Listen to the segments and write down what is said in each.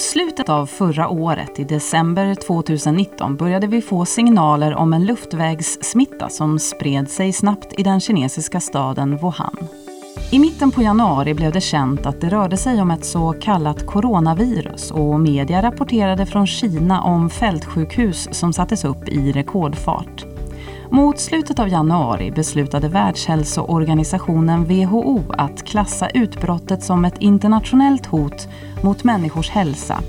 Mot slutet av förra året, i december 2019, började vi få signaler om en luftvägssmitta som spred sig snabbt i den kinesiska staden Wuhan. I mitten på januari blev det känt att det rörde sig om ett så kallat coronavirus och media rapporterade från Kina om fältsjukhus som sattes upp i rekordfart. Mot slutet av januari beslutade Världshälsoorganisationen WHO att klassa utbrottet som ett internationellt hot mot människors hälsa.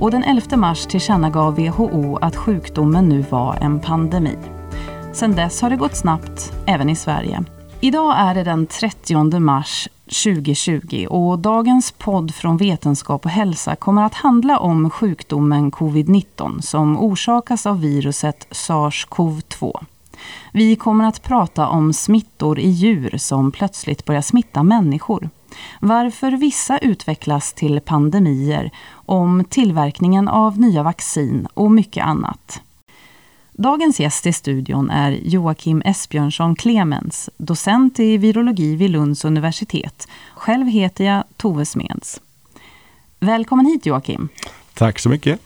Och den 11 mars tillkännagav WHO att sjukdomen nu var en pandemi. Sedan dess har det gått snabbt, även i Sverige. Idag är det den 30 mars 2020 och dagens podd från Vetenskap och hälsa kommer att handla om sjukdomen covid-19 som orsakas av viruset sars-cov-2. Vi kommer att prata om smittor i djur som plötsligt börjar smitta människor. Varför vissa utvecklas till pandemier, om tillverkningen av nya vaccin och mycket annat. Dagens gäst i studion är Joakim Esbjörnsson Clemens, docent i virologi vid Lunds universitet. Själv heter jag Tove Smeds. Välkommen hit Joakim. Tack så mycket.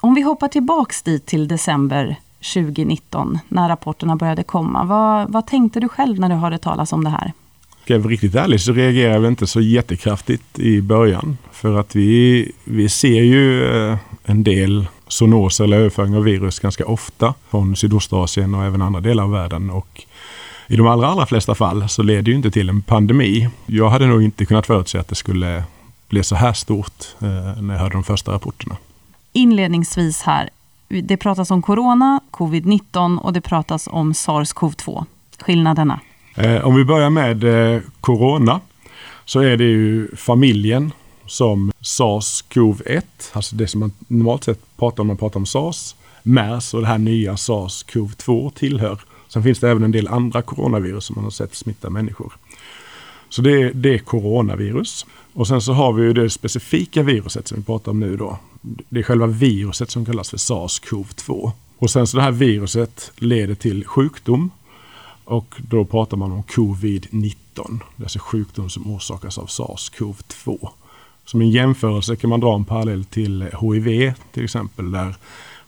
Om vi hoppar tillbaks dit till december 2019 när rapporterna började komma. Vad, vad tänkte du själv när du hörde talas om det här? Ska jag vara riktigt ärlig så reagerade vi inte så jättekraftigt i början. För att vi, vi ser ju eh, en del zoonos eller överföring av virus ganska ofta från Sydostasien och även andra delar av världen. Och I de allra, allra flesta fall så leder det ju inte till en pandemi. Jag hade nog inte kunnat förutse att det skulle bli så här stort eh, när jag hörde de första rapporterna. Inledningsvis här, det pratas om corona, covid-19 och det pratas om sars-cov-2. Skillnaderna? Eh, om vi börjar med eh, corona så är det ju familjen som sars-cov-1, alltså det som man normalt sett pratar om när man pratar om sars, mers och det här nya sars-cov-2 tillhör. Sen finns det även en del andra coronavirus som man har sett smitta människor. Så det är, det är coronavirus. Och sen så har vi ju det specifika viruset som vi pratar om nu då. Det är själva viruset som kallas för sars-cov-2. Och sen så det här viruset leder till sjukdom. Och då pratar man om covid-19. Det är alltså sjukdom som orsakas av sars-cov-2. Som en jämförelse kan man dra en parallell till HIV till exempel. Där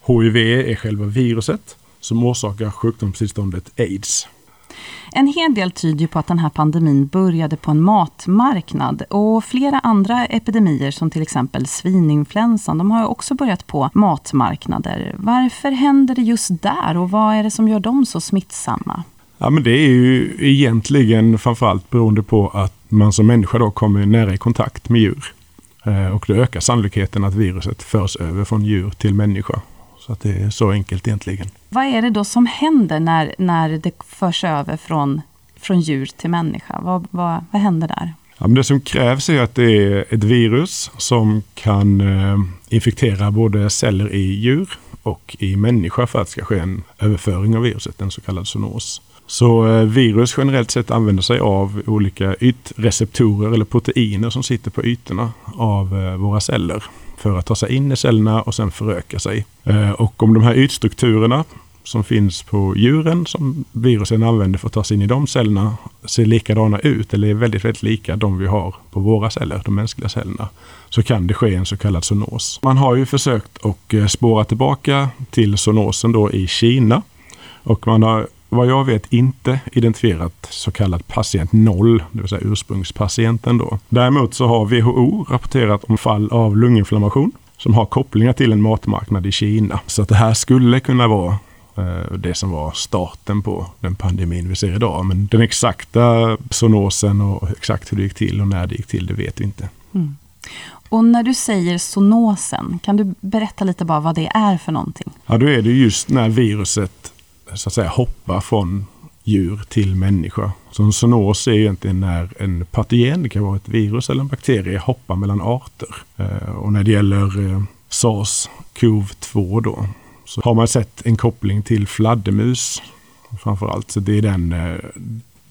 HIV är själva viruset som orsakar sjukdomstillståndet aids. En hel del tyder på att den här pandemin började på en matmarknad och flera andra epidemier som till exempel svininfluensan, de har också börjat på matmarknader. Varför händer det just där och vad är det som gör dem så smittsamma? Ja, men det är ju egentligen framförallt beroende på att man som människa då kommer nära i kontakt med djur. Eh, och det ökar sannolikheten att viruset förs över från djur till människa. Så att det är så enkelt egentligen. Vad är det då som händer när, när det förs över från, från djur till människa? Vad, vad, vad händer där? Ja, men det som krävs är att det är ett virus som kan eh, infektera både celler i djur och i människa för att det ska ske en överföring av viruset, en så kallad zoonos. Så eh, virus generellt sett använder sig av olika ytreceptorer eller proteiner som sitter på ytorna av eh, våra celler för att ta sig in i cellerna och sen föröka sig. Eh, och om de här ytstrukturerna som finns på djuren som virusen använder för att ta sig in i de cellerna ser likadana ut eller är väldigt, väldigt lika de vi har på våra celler, de mänskliga cellerna, så kan det ske en så kallad zoonos. Man har ju försökt att eh, spåra tillbaka till zoonosen då i Kina och man har vad jag vet inte identifierat så kallad patient 0, det vill säga ursprungspatienten då. Däremot så har WHO rapporterat om fall av lunginflammation som har kopplingar till en matmarknad i Kina. Så att det här skulle kunna vara eh, det som var starten på den pandemin vi ser idag. Men den exakta zoonosen och exakt hur det gick till och när det gick till, det vet vi inte. Mm. Och när du säger zoonosen, kan du berätta lite bara vad det är för någonting? Ja, då är det just när viruset så att säga hoppa från djur till människa. Så en zoonos är egentligen när en patogen, det kan vara ett virus eller en bakterie, hoppar mellan arter. Eh, och när det gäller eh, SARS-CoV-2 då, så har man sett en koppling till fladdermus framförallt. Så det är den, eh,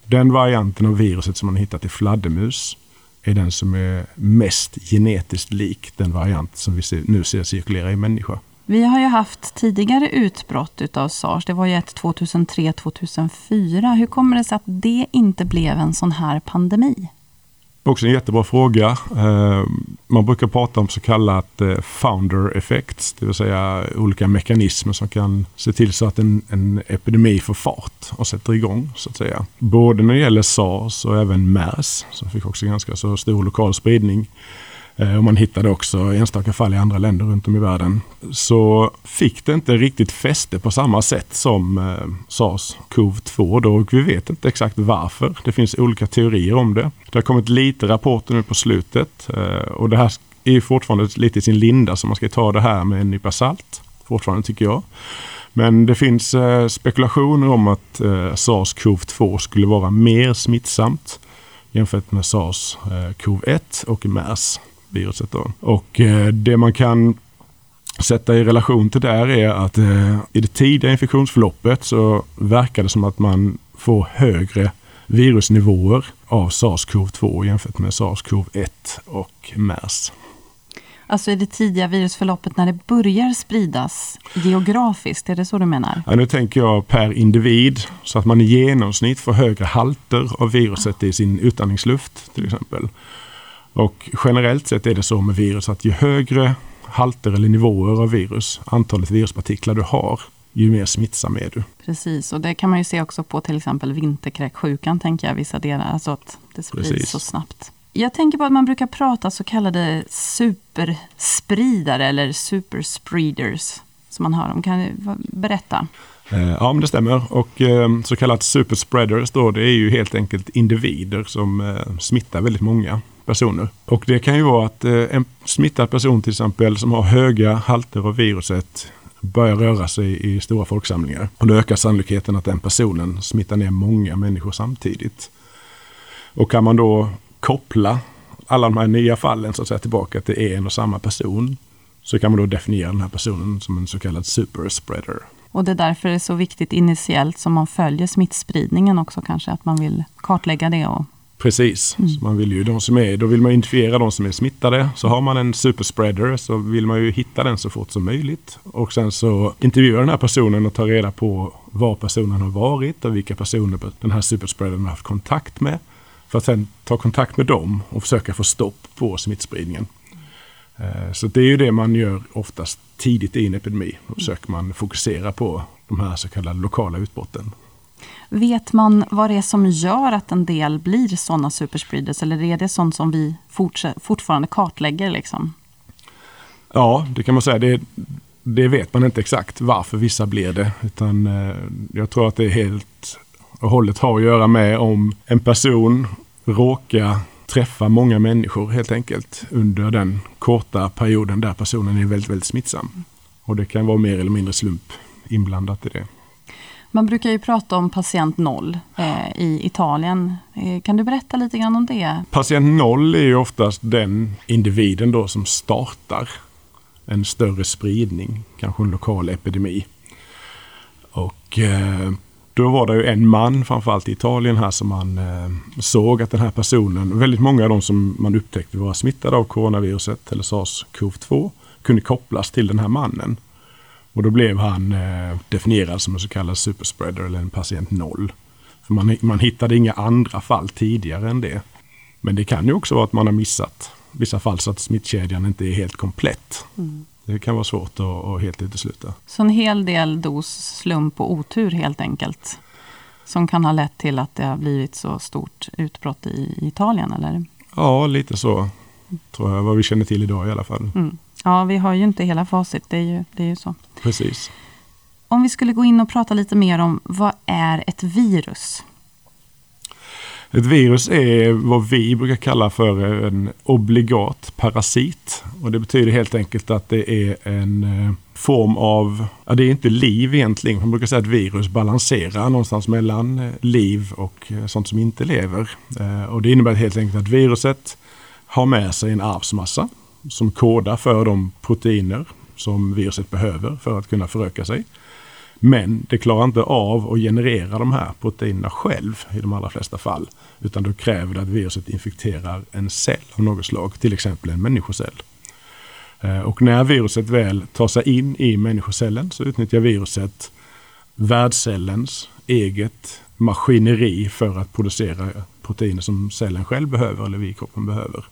den varianten av viruset som man har hittat i fladdermus är den som är mest genetiskt lik den variant som vi nu ser cirkulera i människa. Vi har ju haft tidigare utbrott utav sars. Det var ju ett 2003-2004. Hur kommer det sig att det inte blev en sån här pandemi? Också en jättebra fråga. Eh, man brukar prata om så kallat eh, founder effects, det vill säga olika mekanismer som kan se till så att en, en epidemi får fart och sätter igång så att säga. Både när det gäller sars och även mers som fick också ganska så stor lokal spridning. Eh, och man hittade också enstaka fall i andra länder runt om i världen. Så fick det inte riktigt fäste på samma sätt som eh, sars-cov-2 då och vi vet inte exakt varför. Det finns olika teorier om det. Det har kommit lite rapporter nu på slutet eh, och det här är fortfarande lite i sin linda så man ska ta det här med en nypa salt. Fortfarande tycker jag. Men det finns spekulationer om att sars-cov-2 skulle vara mer smittsamt jämfört med sars-cov-1 och mers viruset. Då. Och eh, det man kan sätta i relation till där är att eh, i det tidiga infektionsförloppet så verkar det som att man får högre virusnivåer av sars-cov-2 jämfört med sars-cov-1 och mers. Alltså i det tidiga virusförloppet när det börjar spridas geografiskt, är det så du menar? Ja, nu tänker jag per individ, så att man i genomsnitt får högre halter av viruset i sin utandningsluft till exempel. Och generellt sett är det så med virus att ju högre halter eller nivåer av virus, antalet viruspartiklar du har, ju mer smittsam är du. Precis, och det kan man ju se också på till exempel vinterkräksjukan, tänker jag, vissa delar, alltså att det sprids Precis. så snabbt. Jag tänker på att man brukar prata så kallade superspridare eller superspreaders som man hör om. Kan du berätta? Eh, ja, men det stämmer. Och eh, så kallat superspreaders då, det är ju helt enkelt individer som eh, smittar väldigt många personer. Och det kan ju vara att eh, en smittad person till exempel som har höga halter av viruset börjar röra sig i stora folksamlingar. Och då ökar sannolikheten att den personen smittar ner många människor samtidigt. Och kan man då koppla alla de här nya fallen så att säga, tillbaka till en och samma person så kan man då definiera den här personen som en så kallad superspreader. Och det är därför det är så viktigt initiellt som man följer smittspridningen också kanske, att man vill kartlägga det och Precis, mm. man vill ju de som är, då vill man identifiera de som är smittade. Så har man en superspreader så vill man ju hitta den så fort som möjligt. Och sen så intervjuar den här personen och tar reda på var personen har varit och vilka personer den här superspreadern har haft kontakt med. För att sen ta kontakt med dem och försöka få stopp på smittspridningen. Eh, så det är ju det man gör oftast tidigt i en epidemi. Då försöker man fokusera på de här så kallade lokala utbrotten. Vet man vad det är som gör att en del blir sådana superspreaders eller är det sånt som vi fortfarande kartlägger? Liksom? Ja, det kan man säga. Det, det, vet man inte exakt varför vissa blir det. Utan eh, jag tror att det är helt och hållet har att göra med om en person råkar träffa många människor helt enkelt under den korta perioden där personen är väldigt, väldigt smittsam. Och det kan vara mer eller mindre slump inblandat i det. Man brukar ju prata om patient noll eh, i Italien. Eh, kan du berätta lite grann om det? Patient noll är ju oftast den individen då som startar en större spridning, kanske en lokal epidemi. Och eh, då var det ju en man, framförallt i Italien här, som man eh, såg att den här personen, väldigt många av de som man upptäckte var smittade av coronaviruset eller sars-cov-2 kunde kopplas till den här mannen. Och då blev han eh, definierad som en så kallad superspreader eller en patient noll. För man, man hittade inga andra fall tidigare än det. Men det kan ju också vara att man har missat vissa fall så att smittkedjan inte är helt komplett. Mm. Det kan vara svårt att, att helt utesluta. Så en hel del dos slump och otur helt enkelt? Som kan ha lett till att det har blivit så stort utbrott i Italien eller? Ja, lite så. Tror jag vad vi känner till idag i alla fall. Mm. Ja, vi har ju inte hela facit, det är ju, det är ju så. Precis. Om vi skulle gå in och prata lite mer om vad är ett virus? Ett virus är vad vi brukar kalla för en obligat parasit. Och det betyder helt enkelt att det är en eh, form av, ja det är inte liv egentligen. Man brukar säga att virus balanserar någonstans mellan eh, liv och eh, sånt som inte lever. Och det innebär helt enkelt att viruset har med sig en arvsmassa som kodar för de proteiner som viruset behöver för att kunna föröka sig. Men det klarar inte av att generera de här proteinerna själv i de allra flesta fall. Utan då kräver det att viruset infekterar en cell av något slag, till exempel en människocell. Eh, och när viruset väl tar sig in i människocellen så utnyttjar viruset värdcellens eget maskineri för att producera proteiner som cellen själv behöver eller vi i kroppen behöver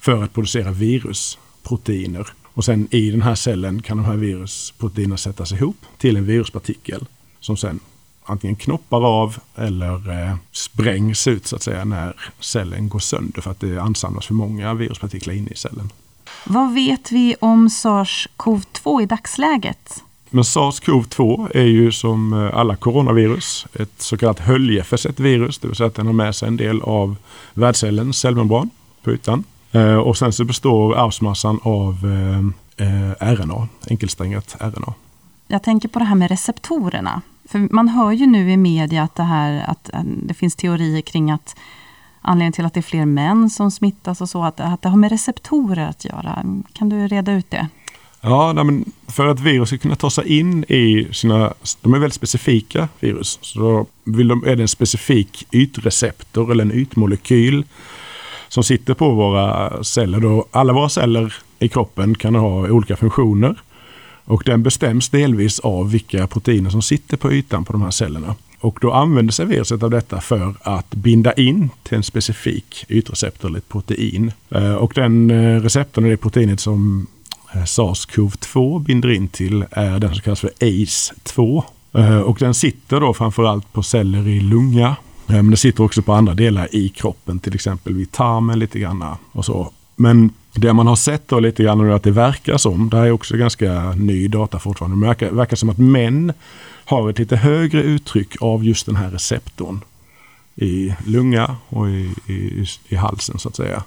för att producera virusproteiner. Och sen i den här cellen kan de här virusproteinerna sättas ihop till en viruspartikel som sen antingen knoppar av eller eh, sprängs ut så att säga när cellen går sönder för att det ansamlas för många viruspartiklar inne i cellen. Vad vet vi om SARS-CoV-2 i dagsläget? Men SARS-CoV-2 är ju som eh, alla coronavirus ett så kallat höljeförsett virus, det vill säga att den har med sig en del av värdcellens cellmembran på ytan. Eh, och sen så består arvsmassan av eh, RNA, enkelsträngat RNA. Jag tänker på det här med receptorerna. För man hör ju nu i media att det, här, att det finns teorier kring att anledningen till att det är fler män som smittas och så, att, att det har med receptorer att göra. Kan du reda ut det? Ja, men för att virus ska kunna ta sig in i sina... De är väldigt specifika virus. Så vill de, är det en specifik ytreceptor eller en ytmolekyl som sitter på våra celler. Då alla våra celler i kroppen kan ha olika funktioner. Och den bestäms delvis av vilka proteiner som sitter på ytan på de här cellerna. Och då använder sig viruset av detta för att binda in till en specifik ytreceptor eller ett protein. Eh, och den eh, receptorn receptorn, det proteinet som eh, SARS-CoV-2 binder in till är den som kallas för ACE2. Och den sitter då framförallt på celler i lunga. Eh, men det sitter också på andra delar i kroppen, till exempel vid tarmen lite grann och så. Men det man har sett då lite grann är att det verkar som, det här är också ganska ny data fortfarande, det verkar, verkar som att män har ett lite högre uttryck av just den här receptorn i lunga och i, i, i halsen så att säga.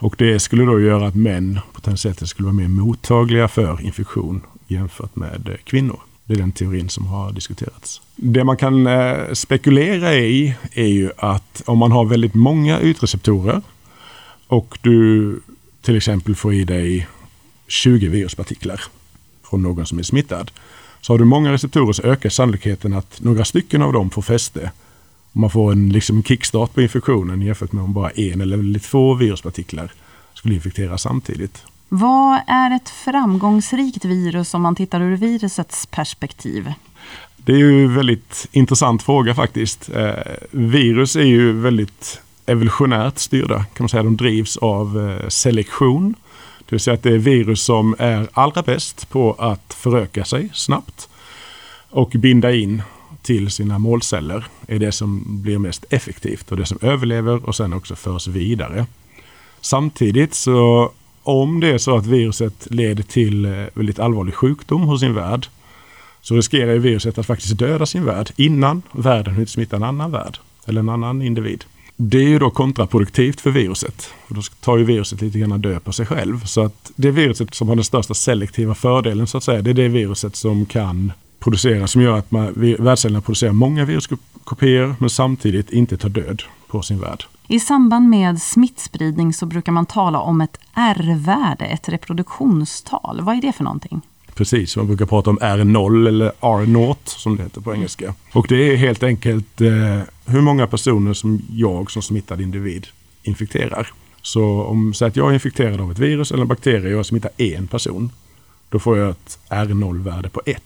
Och det skulle då göra att män potentiellt skulle vara mer mottagliga för infektion jämfört med kvinnor. Det är den teorin som har diskuterats. Det man kan eh, spekulera i är ju att om man har väldigt många ytreceptorer och du till exempel får i dig 20 viruspartiklar från någon som är smittad. Så har du många receptorer så ökar sannolikheten att några stycken av dem får fäste. Man får en liksom kickstart på infektionen jämfört med om bara en eller väldigt få viruspartiklar skulle infektera samtidigt. Vad är ett framgångsrikt virus om man tittar ur virusets perspektiv? Det är ju en väldigt intressant fråga faktiskt. Eh, virus är ju väldigt evolutionärt styrda. kan man säga. De drivs av eh, selektion. Det vill säga att det är virus som är allra bäst på att föröka sig snabbt och binda in till sina målceller är det som blir mest effektivt och det som överlever och sen också förs vidare. Samtidigt så om det är så att viruset leder till eh, väldigt allvarlig sjukdom hos sin värd så riskerar viruset att faktiskt döda sin värd innan värden hunnit smitta en annan värd eller en annan individ. Det är ju då kontraproduktivt för viruset. För då tar ju viruset lite grann död på sig själv. Så att det viruset som har den största selektiva fördelen så att säga, det är det viruset som kan producera, som gör att man, världscellerna producerar många viruskopior men samtidigt inte tar död på sin värld. I samband med smittspridning så brukar man tala om ett R-värde, ett reproduktionstal. Vad är det för någonting? Precis, man brukar prata om R0 eller R0 som det heter på engelska. Och det är helt enkelt eh, hur många personer som jag som smittad individ infekterar. Så om så att jag är infekterad av ett virus eller en bakterie och jag smittar en person. Då får jag ett R0-värde på 1.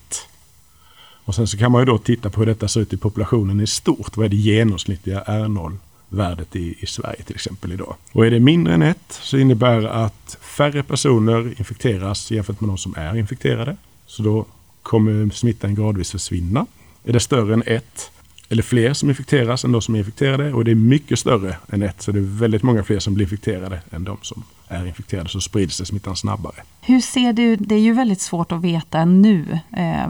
Och sen så kan man ju då titta på hur detta ser ut i populationen i stort. Vad är det genomsnittliga R0 värdet i, i Sverige till exempel idag. Och är det mindre än ett så innebär det att färre personer infekteras jämfört med de som är infekterade. Så då kommer smittan gradvis försvinna. Är det större än ett eller fler som infekteras än de som är infekterade och det är mycket större än ett så det är väldigt många fler som blir infekterade än de som är infekterade så sprider sig smittan snabbare. Hur ser du, det är ju väldigt svårt att veta nu eh,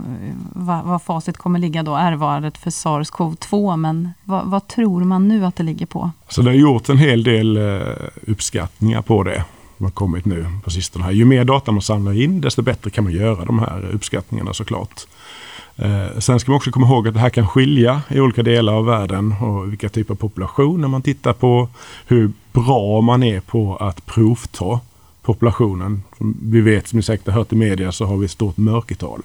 vad, vad facit kommer ligga då, R-värdet för SARS-CoV-2 men vad, vad, tror man nu att det ligger på? Så det har gjort en hel del eh, uppskattningar på det som har kommit nu på sistone. Ju mer data man samlar in desto bättre kan man göra de här uppskattningarna såklart. Eh, sen ska man också komma ihåg att det här kan skilja i olika delar av världen och vilka typer av populationer man tittar på. Hur bra man är på att provta populationen. Som vi vet, som ni säkert har hört i media, så har vi ett stort mörkertal.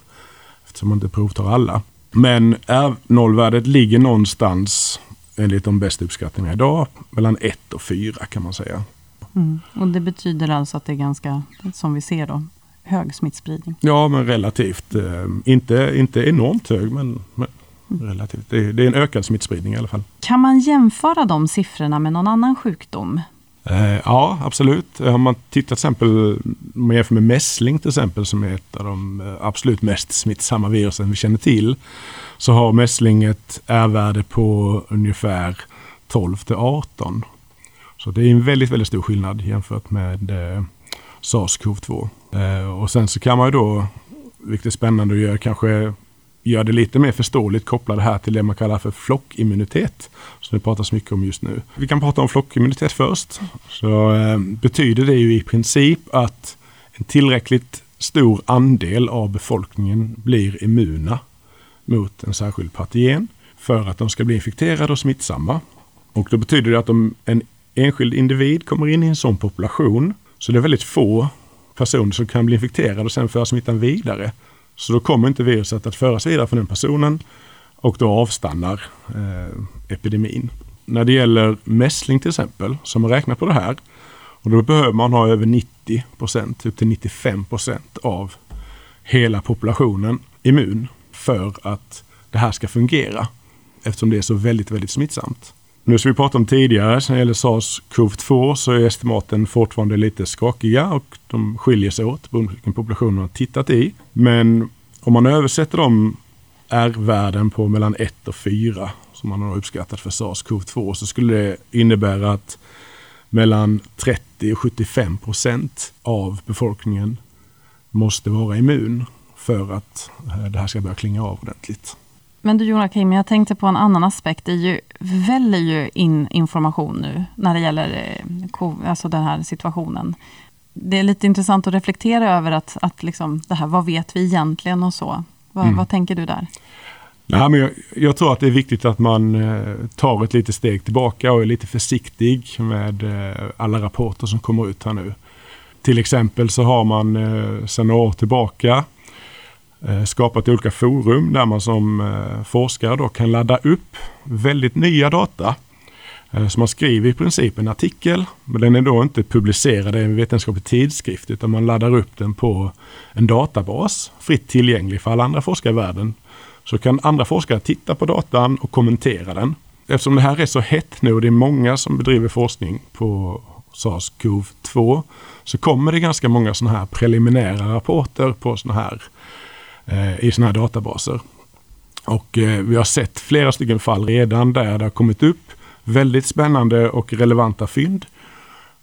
Eftersom man inte provtar alla. Men R0-värdet ligger någonstans, enligt de bästa uppskattningarna idag, mellan 1 och 4 kan man säga. Mm. Och det betyder alltså att det är ganska, som vi ser då, hög smittspridning? Ja, men relativt. Eh, inte, inte enormt hög, men, men relativt. Det är, det är en ökad smittspridning i alla fall. Kan man jämföra de siffrorna med någon annan sjukdom? Eh, ja, absolut. Om man tittar till exempel, om man jämför med mässling till exempel som är ett av de eh, absolut mest smittsamma virusen vi känner till. Så har mässling ett R-värde på ungefär 12 till 18. Så det är en väldigt, väldigt stor skillnad jämfört med eh, SARS-CoV-2. Eh, och sen så kan man ju då, vilket är spännande att göra, kanske göra det lite mer förståeligt koppla det här till det man kallar för flockimmunitet. Som det pratas mycket om just nu. Vi kan prata om flockimmunitet först. Så eh, betyder det ju i princip att en tillräckligt stor andel av befolkningen blir immuna mot en särskild patogen för att de ska bli infekterade och smittsamma. Och då betyder det att om en enskild individ kommer in i en sån population så det är väldigt få personer som kan bli infekterade och sen föra smittan vidare. Så då kommer inte viruset att föras vidare från den personen och då avstannar eh, epidemin. När det gäller mässling till exempel, som har räknat på det här, och då behöver man ha över 90 procent, upp till 95 procent av hela populationen immun för att det här ska fungera. Eftersom det är så väldigt, väldigt smittsamt. Nu som vi pratade om tidigare, när det gäller SARS-CoV-2 så är estimaten fortfarande lite skakiga och de skiljer sig åt beroende på vilken population man har tittat i. Men om man översätter de R-värden på mellan 1 och 4 som man har uppskattat för SARS-CoV-2 så skulle det innebära att mellan 30 och 75 procent av befolkningen måste vara immun för att det här ska börja klinga av ordentligt. Men du Joakim, jag tänkte på en annan aspekt. Det ju, väller ju in information nu när det gäller eh, alltså den här situationen. Det är lite intressant att reflektera över att, att liksom, det här, vad vet vi egentligen och så. Vad, mm. vad tänker du där? Nej, men jag, jag, tror att det är viktigt att man eh, tar ett litet steg tillbaka och är lite försiktig med eh, alla rapporter som kommer ut här nu. Till exempel så har man eh, sedan några år tillbaka Eh, skapat olika forum där man som eh, forskare då kan ladda upp väldigt nya data. Eh, så man skriver i princip en artikel, men den är då inte publicerad i en vetenskaplig tidskrift utan man laddar upp den på en databas fritt tillgänglig för alla andra forskare i världen. Så kan andra forskare titta på datan och kommentera den. Eftersom det här är så hett nu och det är många som bedriver forskning på SARS-CoV-2 så kommer det ganska många sådana här preliminära rapporter på sådana här Eh, i sådana här databaser. Och eh, vi har sett flera stycken fall redan där det har kommit upp väldigt spännande och relevanta fynd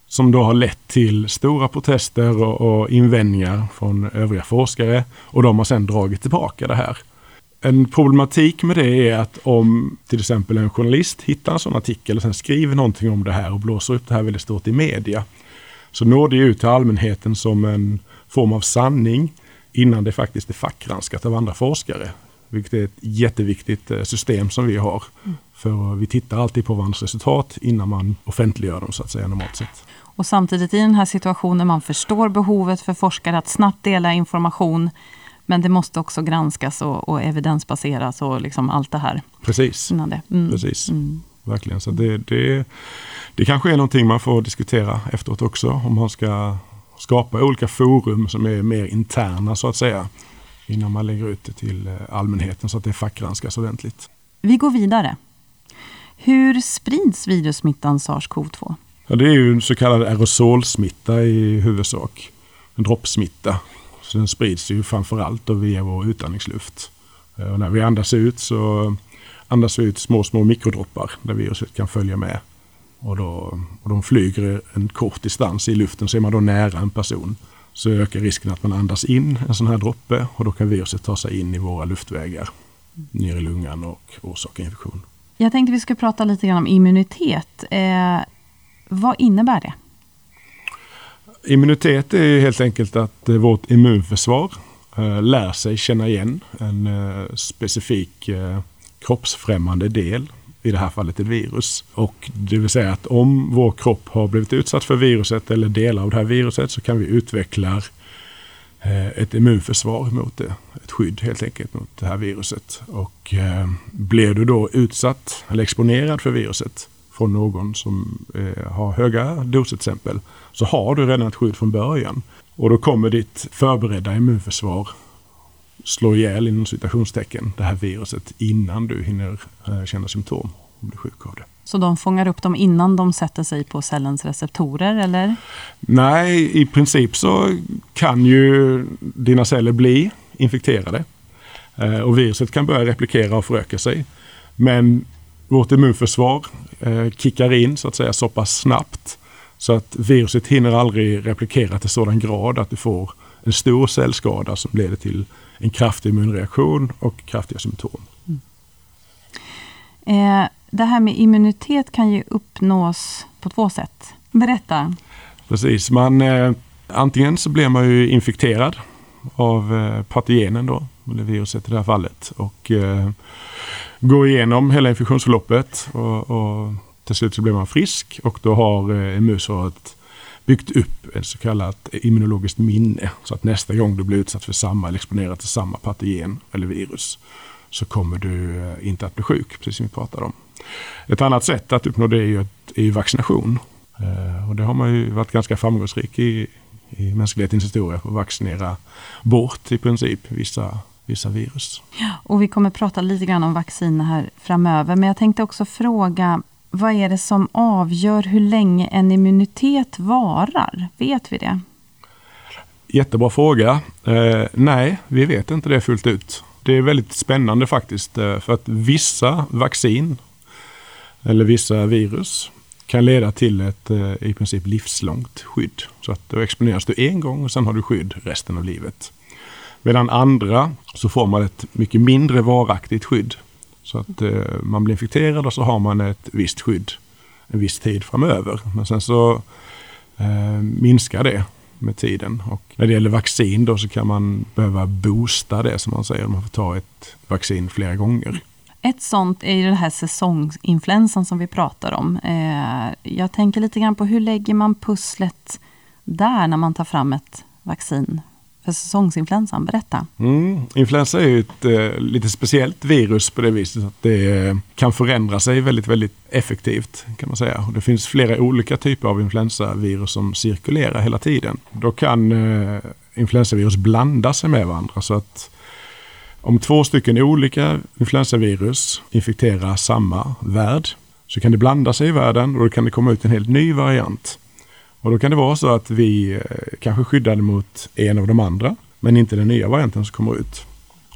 som då har lett till stora protester och, och invändningar från övriga forskare och de har sedan dragit tillbaka det här. En problematik med det är att om till exempel en journalist hittar en sån artikel och sen skriver någonting om det här och blåser upp det här väldigt stort i media så når det ut till allmänheten som en form av sanning innan det faktiskt är fackgranskat av andra forskare. Vilket är ett jätteviktigt eh, system som vi har. Mm. För vi tittar alltid på varandras resultat innan man offentliggör dem så att säga normalt sett. Och samtidigt i den här situationen man förstår behovet för forskare att snabbt dela information. Men det måste också granskas och, och evidensbaseras och liksom allt det här. Precis, det. Mm. Precis. Mm. verkligen. Så det, det, det kanske är någonting man får diskutera efteråt också. Om man ska skapa olika forum som är mer interna så att säga. Innan man lägger ut det till eh, allmänheten så att det fackgranskas ordentligt. Vi går vidare. Hur sprids virussmittan sars-cov-2? Ja, det är ju en så kallad aerosolsmitta i huvudsak. En droppsmitta. Så den sprids ju framförallt via vår utandningsluft. Eh, och när vi andas ut så andas vi ut små, små mikrodroppar där viruset kan följa med. Och, då, och de flyger en kort distans i luften så är man då nära en person så ökar risken att man andas in en sån här droppe och då kan viruset ta sig in i våra luftvägar ner i lungan och orsaka infektion. Jag tänkte vi skulle prata lite grann om immunitet. Eh, vad innebär det? Immunitet är helt enkelt att eh, vårt immunförsvar eh, lär sig känna igen en eh, specifik kroppsfrämmande del i det här fallet ett virus. Och det vill säga att om vår kropp har blivit utsatt för viruset eller delar av det här viruset så kan vi utveckla eh, ett immunförsvar mot det. Ett skydd helt enkelt mot det här viruset. Och eh, blir du då utsatt eller exponerad för viruset från någon som eh, har höga doser till exempel så har du redan ett skydd från början. Och då kommer ditt förberedda immunförsvar slå ihjäl inom citationstecken det här viruset innan du hinner eh, känna symptom och bli sjuk av det. Så de fångar upp dem innan de sätter sig på cellens receptorer eller? Nej, i princip så kan ju dina celler bli infekterade. Eh, och viruset kan börja replikera och föröka sig. Men vårt immunförsvar eh, kickar in så att säga så pass snabbt så att viruset hinner aldrig replikera till sådan grad att du får en stor cellskada som leder till en kraftig immunreaktion och kraftiga symptom. Mm. Eh, det här med immunitet kan ju uppnås på två sätt. Berätta. Precis, man, eh, antingen så blir man ju infekterad av eh, patogenen då, eller viruset i det här fallet. Och eh, går igenom hela infektionsförloppet och, och till slut så blir man frisk och då har eh, immunförsvaret byggt upp ett så kallat immunologiskt minne. Så att nästa gång du blir utsatt för samma eller exponerad till samma patogen eller virus så kommer du eh, inte att bli sjuk, precis som vi pratade om. Ett annat sätt att uppnå det är ju, är ju vaccination. Eh, och det har man ju varit ganska framgångsrik i, i mänsklighetens historia, att vaccinera bort i princip vissa vissa virus. Och vi kommer prata lite grann om vaccin här framöver. Men jag tänkte också fråga, vad är det som avgör hur länge en immunitet varar? Vet vi det? Jättebra fråga. Eh, nej, vi vet inte det fullt ut. Det är väldigt spännande faktiskt. Eh, för att vissa vaccin eller vissa virus kan leda till ett eh, i princip livslångt skydd. Så att då exponeras du en gång och sen har du skydd resten av livet. Medan andra så får man ett mycket mindre varaktigt skydd. Så att eh, man blir infekterad och så har man ett visst skydd en viss tid framöver. Men sen så eh, minskar det med tiden. Och när det gäller vaccin då så kan man behöva boosta det som man säger. Man får ta ett vaccin flera gånger. Ett sånt är ju den här säsongsinfluensan som vi pratar om. Eh, jag tänker lite grann på hur lägger man pusslet där när man tar fram ett vaccin för säsongsinfluensan? Berätta. Mm. Influensa är ju ett eh, lite speciellt virus på det viset att det eh, kan förändra sig väldigt, väldigt effektivt kan man säga. Och det finns flera olika typer av influensavirus som cirkulerar hela tiden. Då kan eh, influensavirus blanda sig med varandra så att om två stycken olika influensavirus infekterar samma värld så kan det blanda sig i världen och då kan det komma ut en helt ny variant. Och då kan det vara så att vi eh, kanske skyddade mot en av de andra, men inte den nya varianten som kommer ut.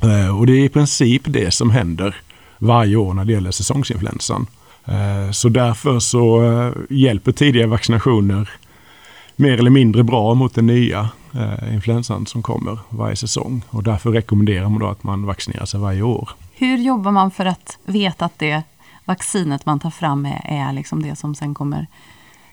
Eh, och det är i princip det som händer varje år när det gäller säsongsinfluensan. Eh, så därför så hjälper tidiga vaccinationer mer eller mindre bra mot den nya influensan som kommer varje säsong. Och därför rekommenderar man då att man vaccinerar sig varje år. Hur jobbar man för att veta att det vaccinet man tar fram är, är liksom det som sen kommer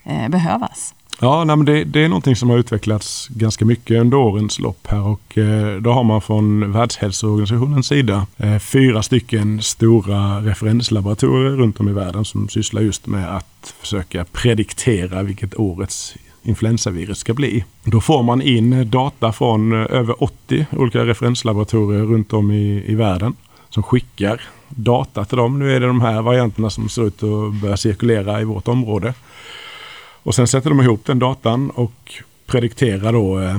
eh, behövas? Ja, nej, men det, det, är någonting som har utvecklats ganska mycket under årens lopp här och eh, då har man från Världshälsoorganisationens sida eh, fyra stycken stora referenslaboratorier runt om i världen som sysslar just med att försöka prediktera vilket årets influensavirus ska bli. Då får man in data från eh, över 80 olika referenslaboratorier runt om i, i världen som skickar data till dem. Nu är det de här varianterna som ser ut att börja cirkulera i vårt område. Och sen sätter de ihop den datan och predikterar då eh,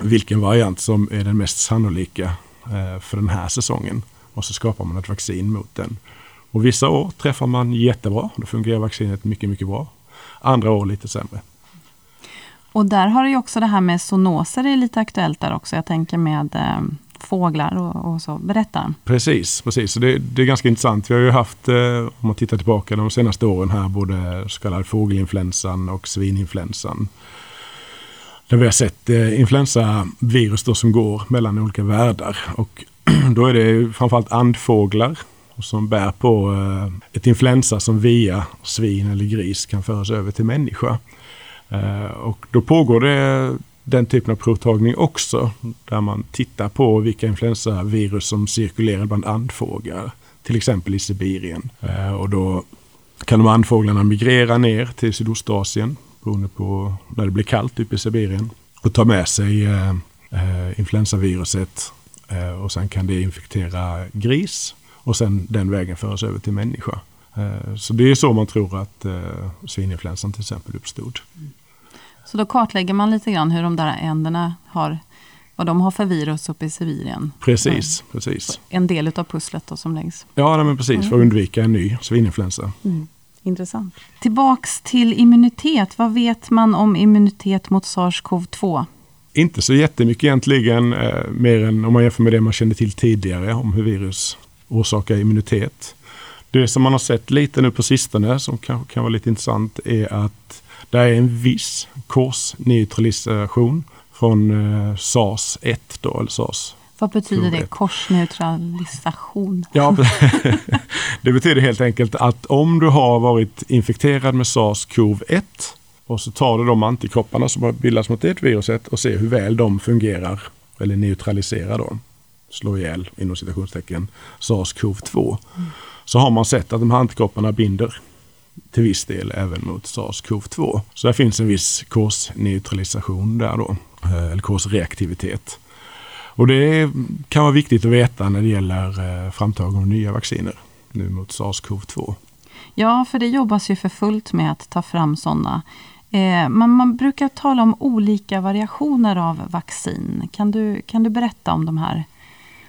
vilken variant som är den mest sannolika eh, för den här säsongen. Och så skapar man ett vaccin mot den. Och vissa år träffar man jättebra. Då fungerar vaccinet mycket, mycket bra. Andra år lite sämre. Och där har du också det här med zoonoser är lite aktuellt där också. Jag tänker med eh, fåglar och, och, så. Berätta. Precis, precis. Det, det, är ganska intressant. Vi har ju haft, eh, om man tittar tillbaka de senaste åren här, både så kallad fågelinfluensan och svininfluensan. Där vi har sett eh, influensavirus då som går mellan olika världar. Och då är det framförallt andfåglar som bär på eh, ett influensa som via svin eller gris kan föras över till människa. Eh, och då pågår det den typen av provtagning också. Där man tittar på vilka influensavirus som cirkulerar bland andfåglar. Till exempel i Sibirien. Eh, och då kan de andfåglarna migrera ner till Sydostasien beroende på när det blir kallt uppe i Sibirien. Och ta med sig eh, eh, influensaviruset eh, och sen kan det infektera gris och sen den vägen föras över till människa. Eh, så det är så man tror att eh, svininfluensan till exempel uppstod. Så då kartlägger man lite grann hur de där änderna har Vad de har för virus uppe i Sibirien. Precis, mm. precis. En del av pusslet då som läggs. Ja, men precis. Mm. För att undvika en ny svininfluensa. Mm. Intressant. Tillbaks till immunitet. Vad vet man om immunitet mot SARS-CoV-2? Inte så jättemycket egentligen, eh, mer än om man jämför med det man kände till tidigare om hur virus orsakar immunitet. Det som man har sett lite nu på sistone som kan, kan vara lite intressant är att det är en viss korsneutralisation från eh, SARS 1 då, eller SARS vad betyder det, korsneutralisation? Ja, det betyder helt enkelt att om du har varit infekterad med SARS-CoV-1 och så tar du de antikropparna som har bildats mot det viruset och ser hur väl de fungerar eller neutraliserar då, slår ihjäl inom citationstecken SARS-CoV-2. Mm. Så har man sett att de här antikropparna binder till viss del även mot SARS-CoV-2. Så det finns en viss korsneutralisation där då, eh, eller korsreaktivitet. Och det kan vara viktigt att veta när det gäller eh, framtagande av nya vacciner nu mot SARS-CoV-2. Ja, för det jobbas ju för fullt med att ta fram sådana. Eh, men man brukar tala om olika variationer av vaccin. Kan du, kan du berätta om de här?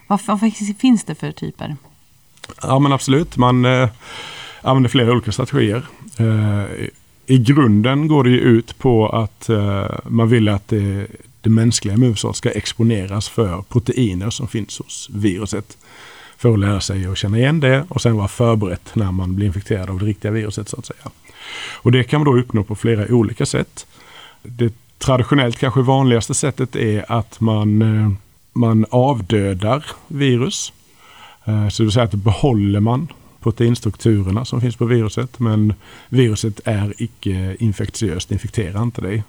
Vad, vad finns det för typer? Ja men absolut, man eh, använder flera olika strategier. Eh, I grunden går det ju ut på att eh, man vill att det det mänskliga immunförsvaret ska exponeras för proteiner som finns hos viruset. För att lära sig att känna igen det och sen vara förberett när man blir infekterad av det riktiga viruset så att säga. Och det kan man då uppnå på flera olika sätt. Det traditionellt kanske vanligaste sättet är att man, eh, man avdödar virus. Eh, så det vill säga att behåller man proteinstrukturerna som finns på viruset men viruset är icke infektiöst, infekterar inte dig.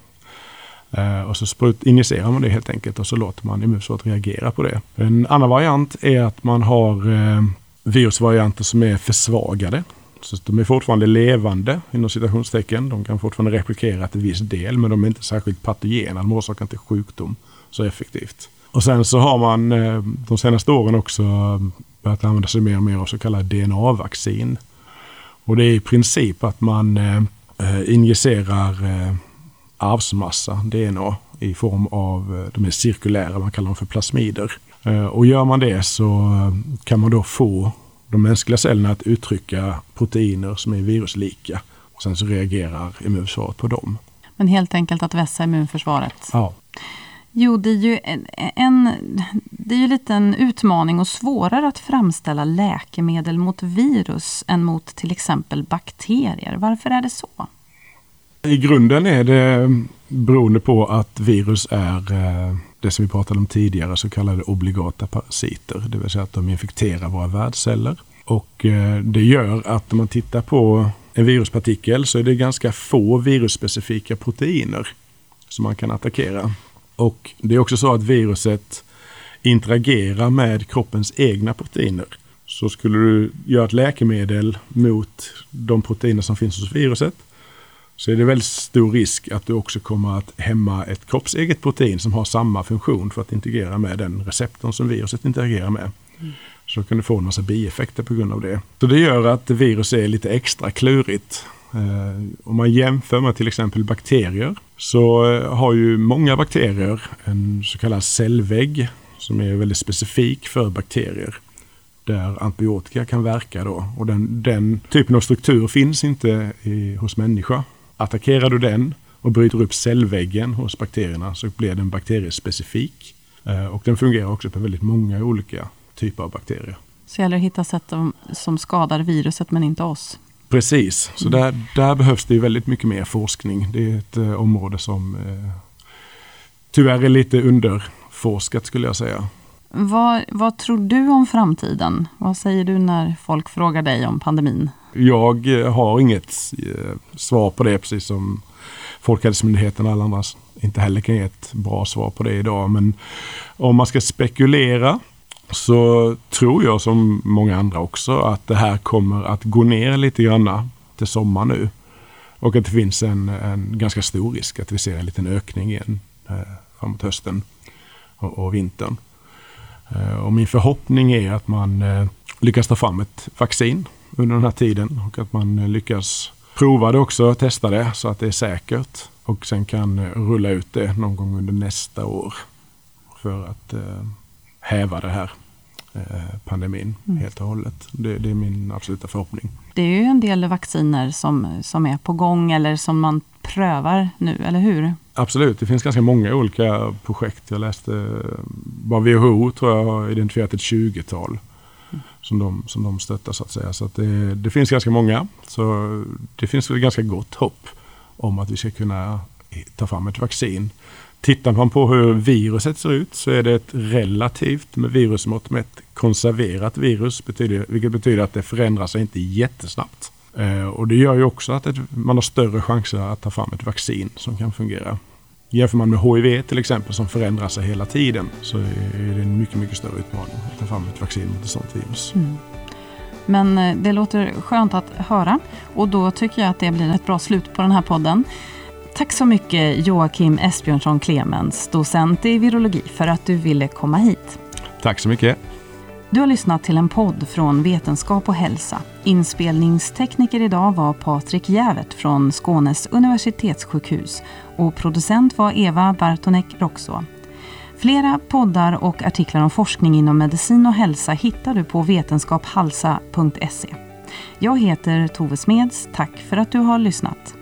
Eh, och så sprut, injicerar man det helt enkelt och så låter man immunförsvaret reagera på det. En annan variant är att man har eh, virusvarianter som är försvagade. Så de är fortfarande levande inom citationstecken. De kan fortfarande replikera till viss del men de är inte särskilt patogena. De orsakar inte sjukdom så effektivt. Och sen så har man eh, de senaste åren också börjat använda sig mer och mer av så kallade DNA-vaccin. Och det är i princip att man eh, injicerar eh, arvsmassa, DNA, i form av, eh, de är cirkulära, man kallar dem för plasmider. Och gör man det så kan man då få de mänskliga cellerna att uttrycka proteiner som är viruslika. Och sen så reagerar immunförsvaret på dem. Men helt enkelt att vässa immunförsvaret? Ja. Jo, det är ju en, en, det är ju lite en utmaning och svårare att framställa läkemedel mot virus än mot till exempel bakterier. Varför är det så? I grunden är det beroende på att virus är eh, det som vi pratade om tidigare, så kallade obligata parasiter. Det vill säga att de infekterar våra värdceller. Och eh, det gör att om man tittar på en viruspartikel så är det ganska få virusspecifika proteiner som man kan attackera. Och det är också så att viruset interagerar med kroppens egna proteiner. Så skulle du göra ett läkemedel mot de proteiner som finns hos viruset så är det väldigt stor risk att du också kommer att hämma ett kroppseget protein som har samma funktion för att integrera med den receptorn som viruset interagerar med. Mm. Så kan du få en massa bieffekter på grund av det. Så det gör att virus är lite extra klurigt. Eh, om man jämför med till exempel bakterier så eh, har ju många bakterier en så kallad cellvägg som är väldigt specifik för bakterier där antibiotika kan verka då. Och den, den typen av struktur finns inte i, hos människa. Attackerar du den och bryter upp cellväggen hos bakterierna så blir den bakteriespecifik. Eh, och den fungerar också på väldigt många olika typer av bakterier. Så det gäller att hitta sätt som skadar viruset men inte oss? Precis, så mm. där, där behövs det väldigt mycket mer forskning. Det är ett eh, område som eh, tyvärr är lite underforskat skulle jag säga. Vad, vad tror du om framtiden? Vad säger du när folk frågar dig om pandemin? Jag eh, har inget eh, svar på det precis som Folkhälsomyndigheten och alla andra inte heller kan ge ett bra svar på det idag. Men om man ska spekulera så tror jag som många andra också att det här kommer att gå ner lite grann till sommar nu. Och att det finns en, en ganska stor risk att vi ser en liten ökning igen eh, framåt hösten och, och vintern. Eh, och min förhoppning är att man eh, lyckas ta fram ett vaccin under den här tiden och att man eh, lyckas prova det också, testa det så att det är säkert och sen kan rulla ut det någon gång under nästa år. för att eh, häva det här eh, pandemin mm. helt och hållet. Det, det, är min absoluta förhoppning. Det är ju en del vacciner som, som är på gång eller som man prövar nu, eller hur? Absolut, det finns ganska många olika projekt. Jag läste, bara WHO tror jag har identifierat ett 20-tal som de, som de stöttar så att säga. Så att det, det, finns ganska många. Så det finns väl ganska gott hopp om att vi ska kunna ta fram ett vaccin. Tittar man på hur viruset ser ut så är det ett relativt med virusmått mätt konserverat virus. Betyder, vilket betyder att det förändrar sig inte jättesnabbt. Eh, och det gör ju också att ett, man har större chanser att ta fram ett vaccin som kan fungera. Jämför man med HIV till exempel som förändrar sig hela tiden så är det en mycket, mycket större utmaning att ta fram ett vaccin mot ett sådant virus. Mm. Men eh, det låter skönt att höra och då tycker jag att det blir ett bra slut på den här podden. Tack så mycket Joakim Esbjörnsson Clemens, docent i virologi, för att du ville komma hit. Tack så mycket. Du har lyssnat till en podd från Vetenskap och hälsa. Inspelningstekniker idag var Patrik Jävert från Skånes universitetssjukhus och producent var Eva Bartonek Roxå. Flera poddar och artiklar om forskning inom medicin och hälsa hittar du på vetenskaphalsa.se. Jag heter Tove Smeds. Tack för att du har lyssnat.